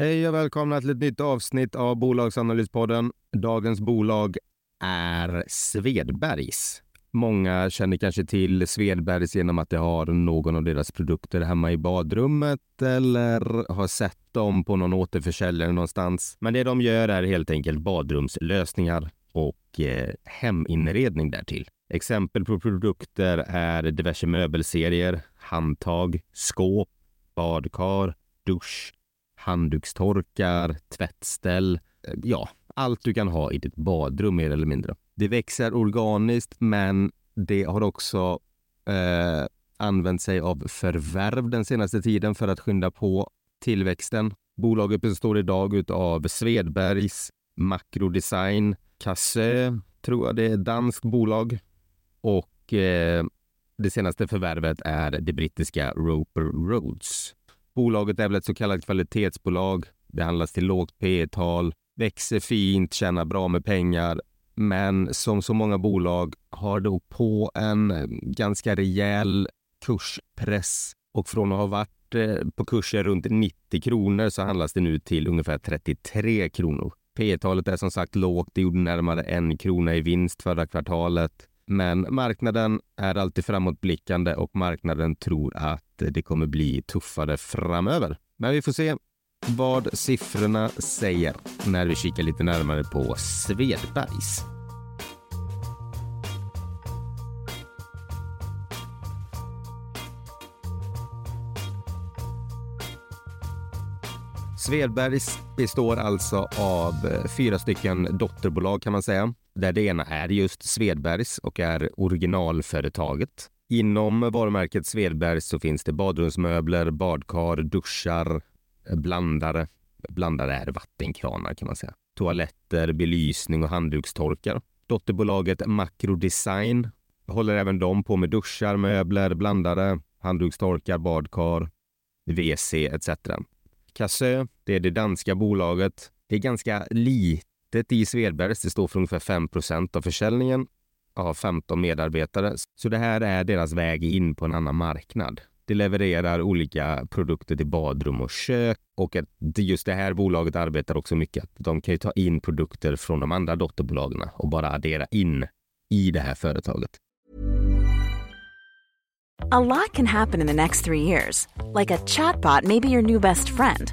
Hej och välkomna till ett nytt avsnitt av Bolagsanalyspodden. Dagens bolag är Svedbergs. Många känner kanske till Svedbergs genom att de har någon av deras produkter hemma i badrummet eller har sett dem på någon återförsäljare någonstans. Men det de gör är helt enkelt badrumslösningar och eh, heminredning därtill. Exempel på produkter är diverse möbelserier, handtag, skåp, badkar, dusch, handdukstorkar, tvättställ. Eh, ja, allt du kan ha i ditt badrum mer eller mindre. Det växer organiskt, men det har också eh, använt sig av förvärv den senaste tiden för att skynda på tillväxten. Bolaget består idag av Svedbergs, makrodesign. Cassö, tror jag det är, danskt bolag och eh, det senaste förvärvet är det brittiska Roper Roads. Bolaget är väl ett så kallat kvalitetsbolag. Det handlas till lågt P tal växer fint, tjänar bra med pengar. Men som så många bolag har då på en ganska rejäl kurspress och från att ha varit eh, på kurser runt 90 kronor så handlas det nu till ungefär 33 kronor. P talet är som sagt lågt. Det gjorde närmare en krona i vinst förra kvartalet. Men marknaden är alltid framåtblickande och marknaden tror att det kommer bli tuffare framöver. Men vi får se vad siffrorna säger när vi kikar lite närmare på Svedbergs. Svedbergs består alltså av eh, fyra stycken dotterbolag kan man säga, där det ena är just Svedbergs och är originalföretaget. Inom varumärket Svedbergs så finns det badrumsmöbler, badkar, duschar, blandare. Blandare är vattenkranar kan man säga. Toaletter, belysning och handdukstorkar. Dotterbolaget Macrodesign håller även de på med duschar, möbler, blandare, handdukstorkar, badkar, WC etc. Cassö, det är det danska bolaget. Det är ganska lite litet i Svedbergs. Det står för ungefär 5 av försäljningen av 15 medarbetare. Så det här är deras väg in på en annan marknad. Det levererar olika produkter till badrum och kök och att just det här bolaget arbetar också mycket att de kan ju ta in produkter från de andra dotterbolagen och bara addera in i det här företaget. A lot can happen in the next three years. Like a chatbot maybe your new best friend.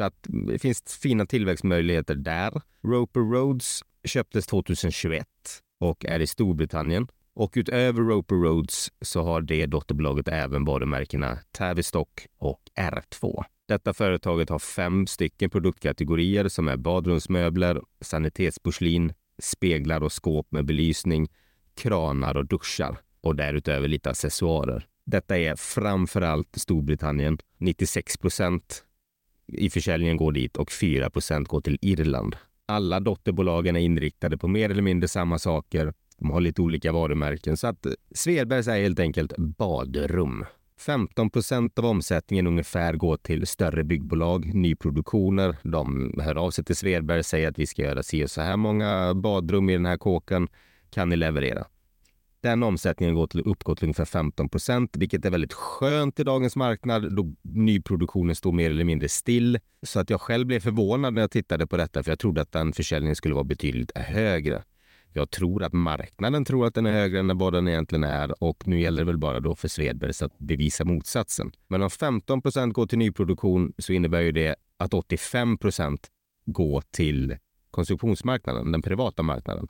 Så att mm, det finns fina tillväxtmöjligheter där. Roper Roads köptes 2021 och är i Storbritannien. Och utöver Roper Roads så har det dotterbolaget även varumärkena Tavistock och R2. Detta företaget har fem stycken produktkategorier som är badrumsmöbler, sanitetsporslin, speglar och skåp med belysning, kranar och duschar och därutöver lite accessoarer. Detta är framför allt Storbritannien. 96 procent i försäljningen går dit och 4% går till Irland. Alla dotterbolagen är inriktade på mer eller mindre samma saker. De har lite olika varumärken så att eh, Svedbergs är helt enkelt badrum 15 procent av omsättningen ungefär går till större byggbolag, nyproduktioner. De hör av sig till Svedberg och säger att vi ska göra si och så här många badrum i den här kåken. Kan ni leverera? Den omsättningen går till, uppgår till ungefär 15 procent, vilket är väldigt skönt i dagens marknad då nyproduktionen står mer eller mindre still. Så att jag själv blev förvånad när jag tittade på detta, för jag trodde att den försäljningen skulle vara betydligt högre. Jag tror att marknaden tror att den är högre än vad den egentligen är och nu gäller det väl bara då för Svedbergs att bevisa motsatsen. Men om 15 procent går till nyproduktion så innebär ju det att 85 procent går till konsumtionsmarknaden, den privata marknaden.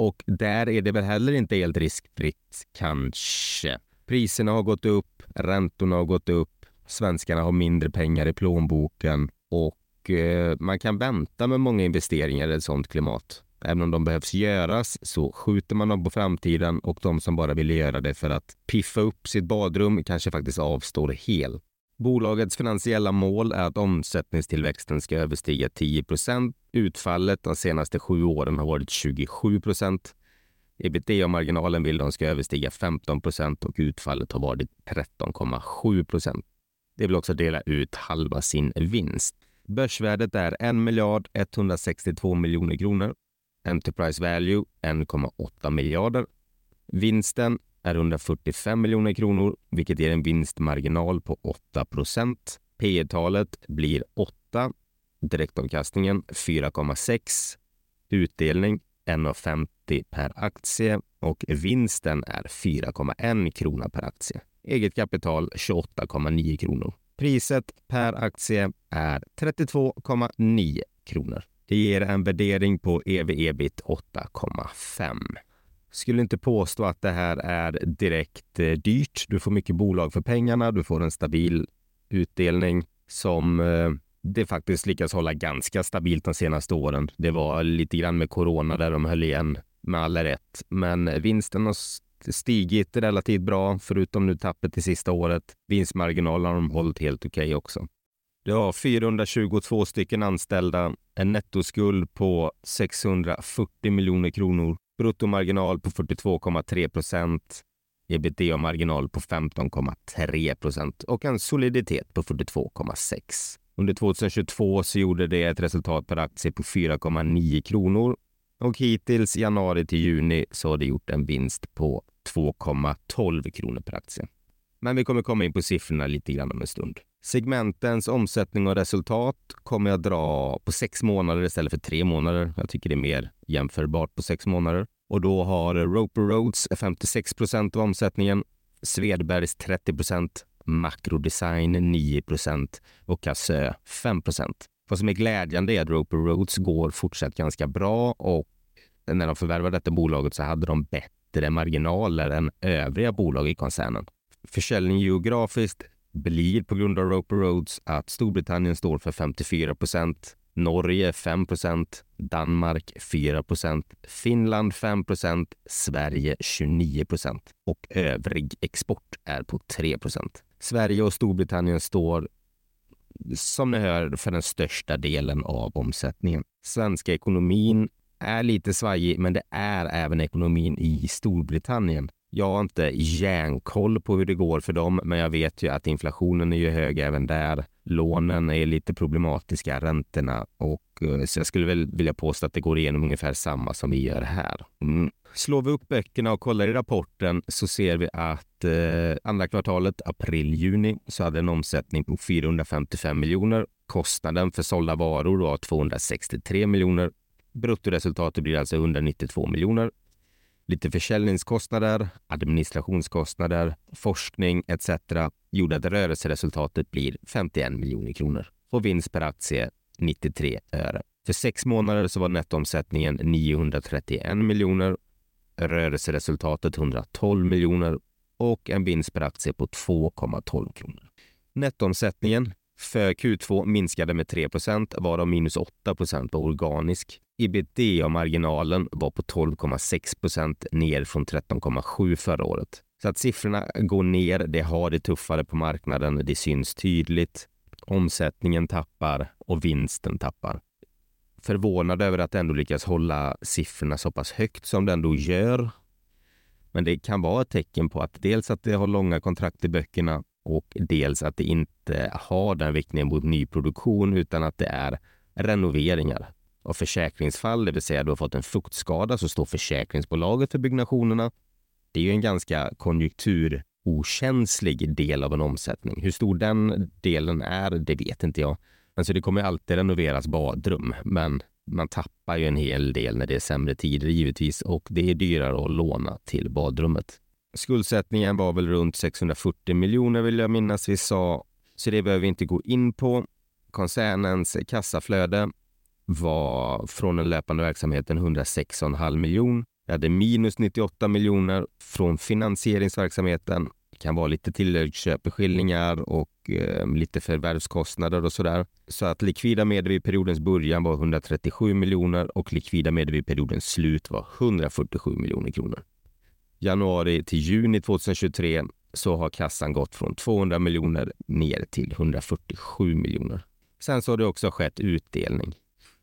Och där är det väl heller inte helt riskfritt, kanske. Priserna har gått upp, räntorna har gått upp, svenskarna har mindre pengar i plånboken och eh, man kan vänta med många investeringar i ett sådant klimat. Även om de behövs göras så skjuter man dem på framtiden och de som bara vill göra det för att piffa upp sitt badrum kanske faktiskt avstår helt. Bolagets finansiella mål är att omsättningstillväxten ska överstiga 10% Utfallet de senaste sju åren har varit 27% Ebitda-marginalen vill de ska överstiga 15% och utfallet har varit 13,7% Det vill också dela ut halva sin vinst. Börsvärdet är 1 miljard 162 miljoner kronor. Enterprise value 1,8 miljarder. Vinsten är 145 miljoner kronor, vilket ger en vinstmarginal på 8 procent. P talet blir 8, direktavkastningen 4,6, utdelning 1,50 per aktie och vinsten är 4,1 krona per aktie. Eget kapital 28,9 kronor. Priset per aktie är 32,9 kronor. Det ger en värdering på ev-ebit 8,5 skulle inte påstå att det här är direkt eh, dyrt. Du får mycket bolag för pengarna, du får en stabil utdelning som eh, det faktiskt lyckas hålla ganska stabilt de senaste åren. Det var lite grann med corona där de höll igen med all rätt, men vinsten har stigit relativt bra, förutom nu tappet i sista året. Vinstmarginalen har de hållit helt okej okay också. Det har 422 stycken anställda, en nettoskuld på 640 miljoner kronor bruttomarginal på 42,3 procent, ebitda-marginal på 15,3 procent och en soliditet på 42,6. Under 2022 så gjorde det ett resultat per aktie på 4,9 kronor och hittills januari till juni så har det gjort en vinst på 2,12 kronor per aktie. Men vi kommer komma in på siffrorna lite grann om en stund. Segmentens omsättning och resultat kommer jag dra på sex månader istället för tre månader. Jag tycker det är mer jämförbart på sex månader. Och då har Roper Roads 56 procent av omsättningen, Svedbergs 30 procent, Makrodesign 9 procent och Cassö 5 procent. Vad som är glädjande är att Roper Roads går fortsatt ganska bra och när de förvärvade detta bolaget så hade de bättre marginaler än övriga bolag i koncernen. Försäljning geografiskt blir på grund av Roper Roads att Storbritannien står för 54 procent, Norge 5 procent, Danmark 4 procent, Finland 5 procent, Sverige 29 procent och övrig export är på 3 procent. Sverige och Storbritannien står som ni hör för den största delen av omsättningen. Svenska ekonomin är lite svajig, men det är även ekonomin i Storbritannien. Jag har inte järnkoll på hur det går för dem, men jag vet ju att inflationen är ju hög även där. Lånen är lite problematiska, räntorna och eh, så jag skulle väl vilja påstå att det går igenom ungefär samma som vi gör här. Mm. Slår vi upp böckerna och kollar i rapporten så ser vi att eh, andra kvartalet, april-juni, så hade en omsättning på 455 miljoner. Kostnaden för sålda varor var 263 miljoner. Bruttoresultatet blir alltså 192 miljoner lite försäljningskostnader, administrationskostnader, forskning etc. gjorde att rörelseresultatet blir 51 miljoner kronor och vinst per aktie 93 öre. För sex månader så var nettoomsättningen 931 miljoner, rörelseresultatet 112 miljoner och en vinst per aktie på 2,12 kronor. Nettoomsättningen för Q2 minskade med 3% varav minus 8% var organisk ebitda-marginalen var på 12,6 procent ner från 13,7 förra året. Så att siffrorna går ner, det har det tuffare på marknaden, det syns tydligt. Omsättningen tappar och vinsten tappar. Förvånad över att ändå lyckas hålla siffrorna så pass högt som det ändå gör. Men det kan vara ett tecken på att dels att det har långa kontrakt i böckerna och dels att det inte har den riktningen mot nyproduktion utan att det är renoveringar av försäkringsfall, det vill säga du har fått en fuktskada så står försäkringsbolaget för byggnationerna. Det är ju en ganska konjunkturokänslig del av en omsättning. Hur stor den delen är, det vet inte jag. Alltså det kommer alltid renoveras badrum, men man tappar ju en hel del när det är sämre tider givetvis och det är dyrare att låna till badrummet. Skuldsättningen var väl runt 640 miljoner vill jag minnas vi sa, så det behöver vi inte gå in på. Koncernens kassaflöde var från den löpande verksamheten 106,5 miljoner. Vi hade minus 98 miljoner från finansieringsverksamheten. Det kan vara lite tilläggsköpeskillingar och eh, lite förvärvskostnader och sådär. Så att likvida medel vid periodens början var 137 miljoner och likvida medel vid periodens slut var 147 miljoner kronor. Januari till juni 2023 så har kassan gått från 200 miljoner ner till 147 miljoner. Sen så har det också skett utdelning.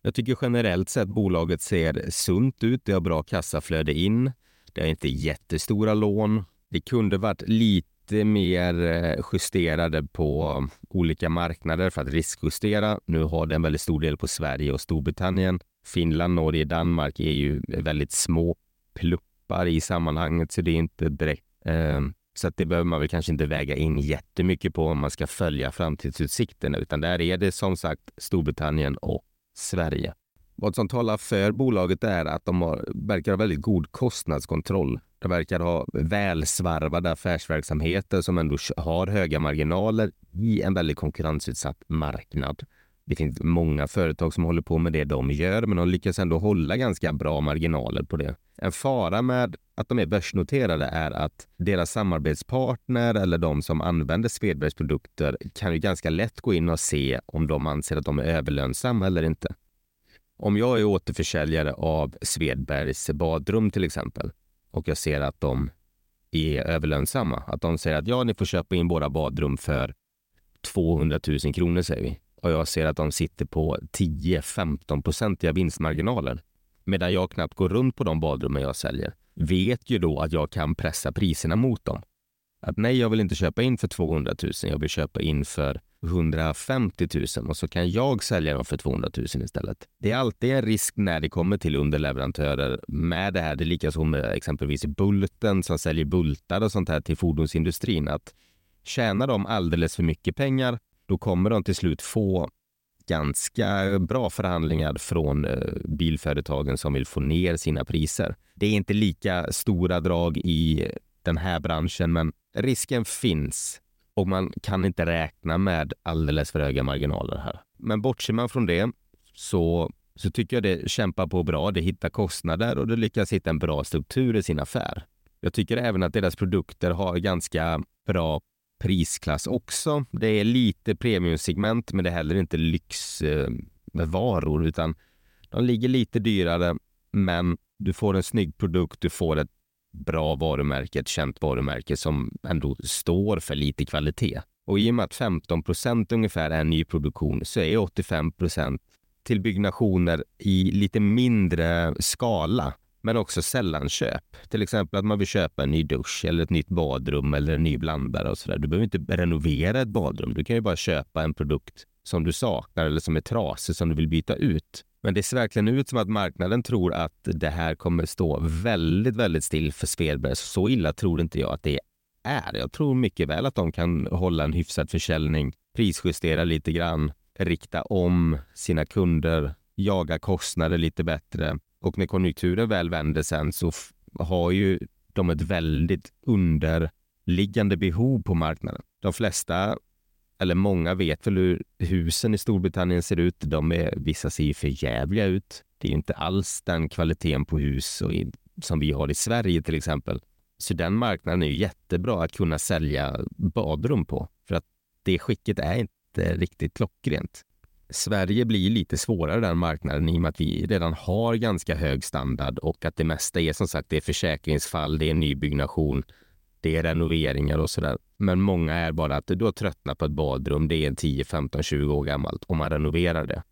Jag tycker generellt sett bolaget ser sunt ut. Det har bra kassaflöde in. Det har inte jättestora lån. Det kunde varit lite mer eh, justerade på um, olika marknader för att riskjustera. Nu har det en väldigt stor del på Sverige och Storbritannien. Finland, Norge, Danmark är ju väldigt små pluppar i sammanhanget, så det är inte direkt eh, så att det behöver man väl kanske inte väga in jättemycket på om man ska följa framtidsutsikterna, utan där är det som sagt Storbritannien och Sverige. Vad som talar för bolaget är att de har, verkar ha väldigt god kostnadskontroll. De verkar ha välsvarvade affärsverksamheter som ändå har höga marginaler i en väldigt konkurrensutsatt marknad. Det finns många företag som håller på med det de gör, men de lyckas ändå hålla ganska bra marginaler på det. En fara med att de är börsnoterade är att deras samarbetspartner eller de som använder Svedbergs produkter kan ju ganska lätt gå in och se om de anser att de är överlönsamma eller inte. Om jag är återförsäljare av Svedbergs badrum till exempel och jag ser att de är överlönsamma, att de säger att ja, ni får köpa in våra badrum för 200 000 kronor säger vi och jag ser att de sitter på 10-15 procentiga vinstmarginaler medan jag knappt går runt på de badrummen jag säljer, vet ju då att jag kan pressa priserna mot dem. Att nej, jag vill inte köpa in för 200 000, jag vill köpa in för 150 000 och så kan jag sälja dem för 200 000 istället. Det är alltid en risk när det kommer till underleverantörer med det här. Det är lika som med exempelvis Bulten som säljer bultar och sånt här till fordonsindustrin. Att tjänar de alldeles för mycket pengar, då kommer de till slut få ganska bra förhandlingar från eh, bilföretagen som vill få ner sina priser. Det är inte lika stora drag i den här branschen, men risken finns och man kan inte räkna med alldeles för höga marginaler här. Men bortser man från det så, så tycker jag det kämpar på bra. Det hittar kostnader och det lyckas hitta en bra struktur i sin affär. Jag tycker även att deras produkter har ganska bra prisklass också. Det är lite premiumsegment, men det är heller inte lyxvaror, eh, utan de ligger lite dyrare, men du får en snygg produkt, du får ett bra varumärke, ett känt varumärke som ändå står för lite kvalitet. Och i och med att 15 procent ungefär är nyproduktion så är 85 procent till byggnationer i lite mindre skala men också sällanköp. Till exempel att man vill köpa en ny dusch eller ett nytt badrum eller en ny blandare och sådär. Du behöver inte renovera ett badrum. Du kan ju bara köpa en produkt som du saknar eller som är trasig som du vill byta ut. Men det ser verkligen ut som att marknaden tror att det här kommer stå väldigt, väldigt still för Svedberg. Så illa tror inte jag att det är. Jag tror mycket väl att de kan hålla en hyfsad försäljning, prisjustera lite grann, rikta om sina kunder, jaga kostnader lite bättre och när konjunkturen väl vänder sen så har ju de ett väldigt underliggande behov på marknaden. De flesta, eller många vet väl hur husen i Storbritannien ser ut. De är, vissa ser ju för jävliga ut. Det är inte alls den kvaliteten på hus och i, som vi har i Sverige till exempel. Så den marknaden är ju jättebra att kunna sälja badrum på. För att det skicket är inte riktigt klockrent. Sverige blir lite svårare den marknaden i och med att vi redan har ganska hög standard och att det mesta är som sagt det är försäkringsfall, det är nybyggnation, det är renoveringar och sådär. Men många är bara att du har tröttnat på ett badrum, det är 10, 15, 20 år gammalt och man renoverar det.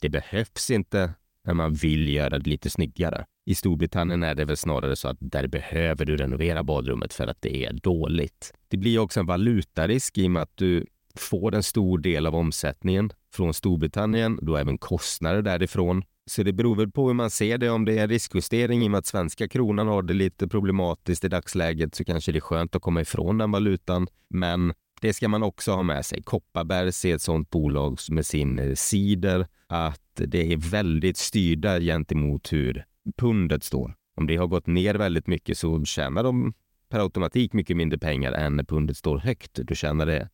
Det behövs inte, men man vill göra det lite snyggare. I Storbritannien är det väl snarare så att där behöver du renovera badrummet för att det är dåligt. Det blir också en valutarisk i och med att du får en stor del av omsättningen från Storbritannien, då även kostnader därifrån. Så det beror väl på hur man ser det. Om det är en riskjustering i och med att svenska kronan har det lite problematiskt i dagsläget så kanske det är skönt att komma ifrån den valutan. Men det ska man också ha med sig. Kopparbergs är ett sådant bolag med sin eh, cider att det är väldigt styrda gentemot hur pundet står. Om det har gått ner väldigt mycket så tjänar de per automatik mycket mindre pengar än när pundet står högt. Du tjänar det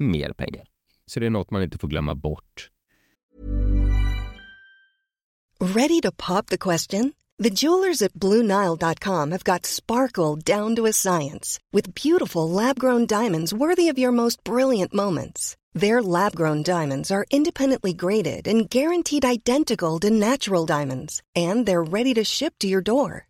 mer pengar. Så det är något man inte får glömma bort. Ready to pop the question? The jewelers at BlueNile.com have got sparkle down to a science with beautiful lab-grown diamonds worthy of your most brilliant moments. Their lab-grown diamonds are independently graded and guaranteed identical to natural diamonds, and they're ready to ship to your door.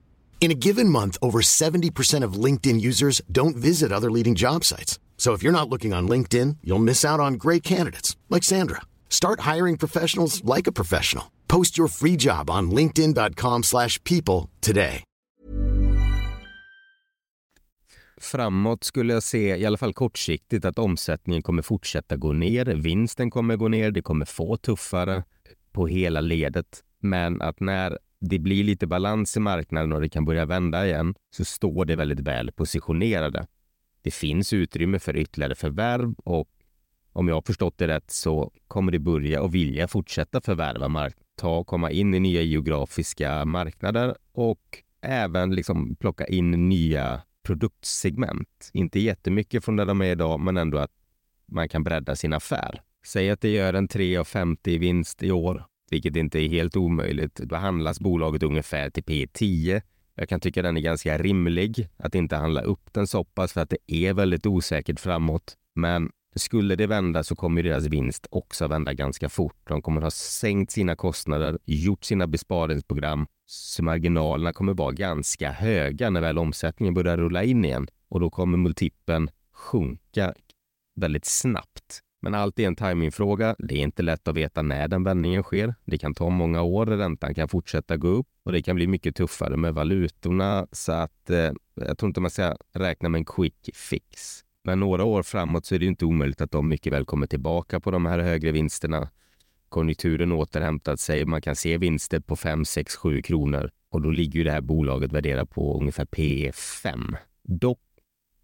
In a given month, over 70% of LinkedIn users don't visit other leading job sites. So if you're not looking on LinkedIn, you'll miss out on great candidates like Sandra. Start hiring professionals like a professional. Post your free job on LinkedIn.com people today. Framåt skulle jag se, i alla fall kortsiktigt, att omsättningen kommer fortsätta gå ner. Vinsten kommer gå ner. Det kommer få tuffare på hela ledet. Men att när det blir lite balans i marknaden och det kan börja vända igen så står det väldigt väl positionerade. Det finns utrymme för ytterligare förvärv och om jag har förstått det rätt så kommer det börja och vilja fortsätta förvärva mark ta och komma in i nya geografiska marknader och även liksom plocka in nya produktsegment. Inte jättemycket från där de är idag, men ändå att man kan bredda sin affär. Säg att det gör en 3,50 i vinst i år, vilket inte är helt omöjligt. Då handlas bolaget ungefär till P10. Jag kan tycka den är ganska rimlig, att inte handla upp den så pass för att det är väldigt osäkert framåt. Men skulle det vända så kommer deras vinst också vända ganska fort. De kommer ha sänkt sina kostnader, gjort sina besparingsprogram, så marginalerna kommer vara ganska höga när väl omsättningen börjar rulla in igen. Och då kommer multipeln sjunka väldigt snabbt. Men allt är en timingfråga. Det är inte lätt att veta när den vändningen sker. Det kan ta många år. Räntan kan fortsätta gå upp och det kan bli mycket tuffare med valutorna. Så att eh, jag tror inte man ska räkna med en quick fix. Men några år framåt så är det inte omöjligt att de mycket väl kommer tillbaka på de här högre vinsterna. Konjunkturen återhämtat sig. Man kan se vinster på 5, 6, 7 kronor och då ligger ju det här bolaget värderat på ungefär P 5. Dock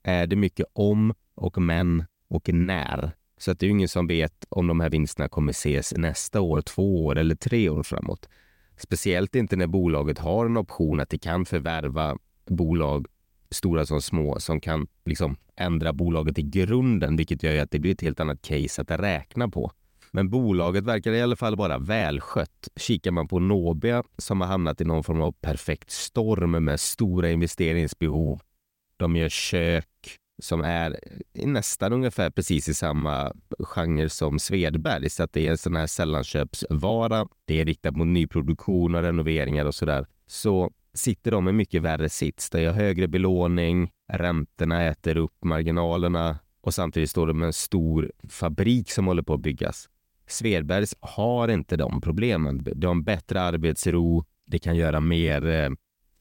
är det mycket om och men och när. Så att det är ingen som vet om de här vinsterna kommer ses nästa år, två år eller tre år framåt. Speciellt inte när bolaget har en option att det kan förvärva bolag stora som små, som kan liksom ändra bolaget i grunden, vilket gör att det blir ett helt annat case att räkna på. Men bolaget verkar i alla fall vara välskött. Kikar man på Nobia som har hamnat i någon form av perfekt storm med stora investeringsbehov. De gör kök som är nästan ungefär precis i samma genre som Svedberg. Så att det är en sån här sällanköpsvara. Det är riktat mot nyproduktion och renoveringar och sådär. Så sitter de i mycket värre sits. Det är högre belåning, räntorna äter upp marginalerna och samtidigt står de med en stor fabrik som håller på att byggas. Svedbergs har inte de problemen. De har en bättre arbetsro, det kan göra mer eh,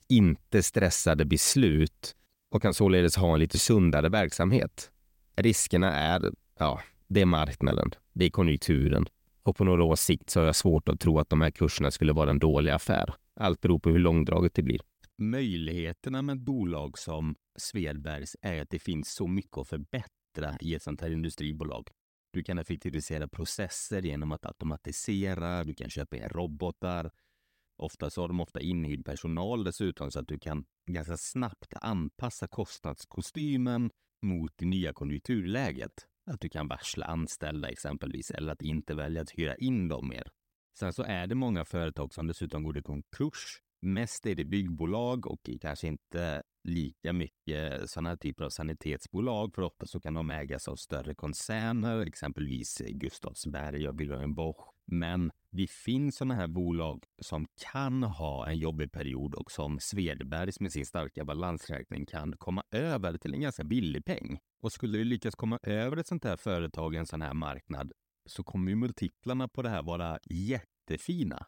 inte stressade beslut och kan således ha en lite sundare verksamhet. Riskerna är, ja, det är marknaden, det är konjunkturen och på några års sikt så har jag svårt att tro att de här kurserna skulle vara en dålig affär. Allt beror på hur långdraget det blir. möjligheterna med ett bolag som Svedbergs är att det finns så mycket att förbättra i ett sånt här industribolag. Du kan effektivisera processer genom att automatisera, du kan köpa in robotar. Ofta så har de ofta inhyrd personal dessutom så att du kan ganska snabbt anpassa kostnadskostymen mot det nya konjunkturläget. Att du kan varsla anställda exempelvis eller att inte välja att hyra in dem mer. Sen så är det många företag som dessutom går i konkurs. Mest är det byggbolag och kanske inte lika mycket sådana här typer av sanitetsbolag, för ofta så kan de ägas av större koncerner, exempelvis Gustavsberg och Wilhelm Bosch. Men det finns sådana här bolag som kan ha en jobbig period och som Svedbergs med sin starka balansräkning kan komma över till en ganska billig peng. Och skulle du lyckas komma över ett sånt här företag en sån här marknad så kommer ju multiplarna på det här vara jättefina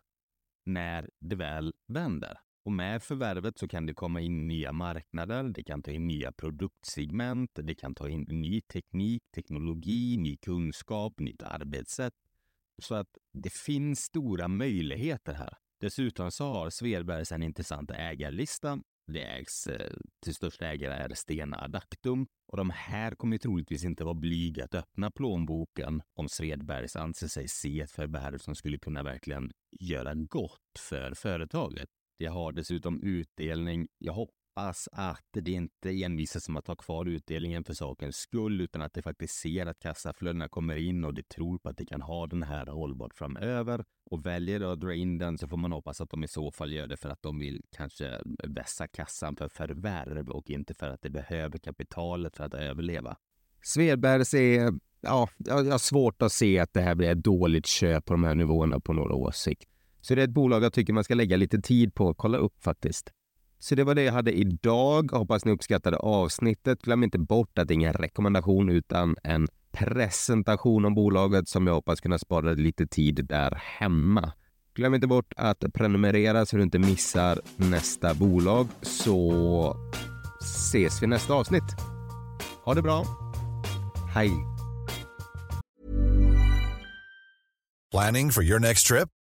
när det väl vänder. Och med förvärvet så kan det komma in nya marknader, det kan ta in nya produktsegment, det kan ta in ny teknik, teknologi, ny kunskap, nytt arbetssätt. Så att det finns stora möjligheter här. Dessutom så har Svedbergs en intressant ägarlista. Det ägs eh, till största ägare är Stena Adactum och de här kommer troligtvis inte vara blyga att öppna plånboken om Svedbergs anser sig se ett förvärv som skulle kunna verkligen göra gott för företaget. Det har dessutom utdelning. Jag hoppas att det inte envisas som att ha kvar utdelningen för sakens skull, utan att det faktiskt ser att kassaflödena kommer in och det tror på att det kan ha den här hållbart framöver. Och väljer att dra in den så får man hoppas att de i så fall gör det för att de vill kanske vässa kassan för förvärv och inte för att det behöver kapitalet för att överleva. Svedbergs är, ja, jag har svårt att se att det här blir ett dåligt köp på de här nivåerna på några års sikt. Så det är ett bolag jag tycker man ska lägga lite tid på att kolla upp faktiskt. Så det var det jag hade idag. Hoppas ni uppskattade avsnittet. Glöm inte bort att det är ingen rekommendation utan en presentation om bolaget som jag hoppas kunna spara lite tid där hemma. Glöm inte bort att prenumerera så du inte missar nästa bolag så ses vi nästa avsnitt. Ha det bra. Hej! Planning for your next trip?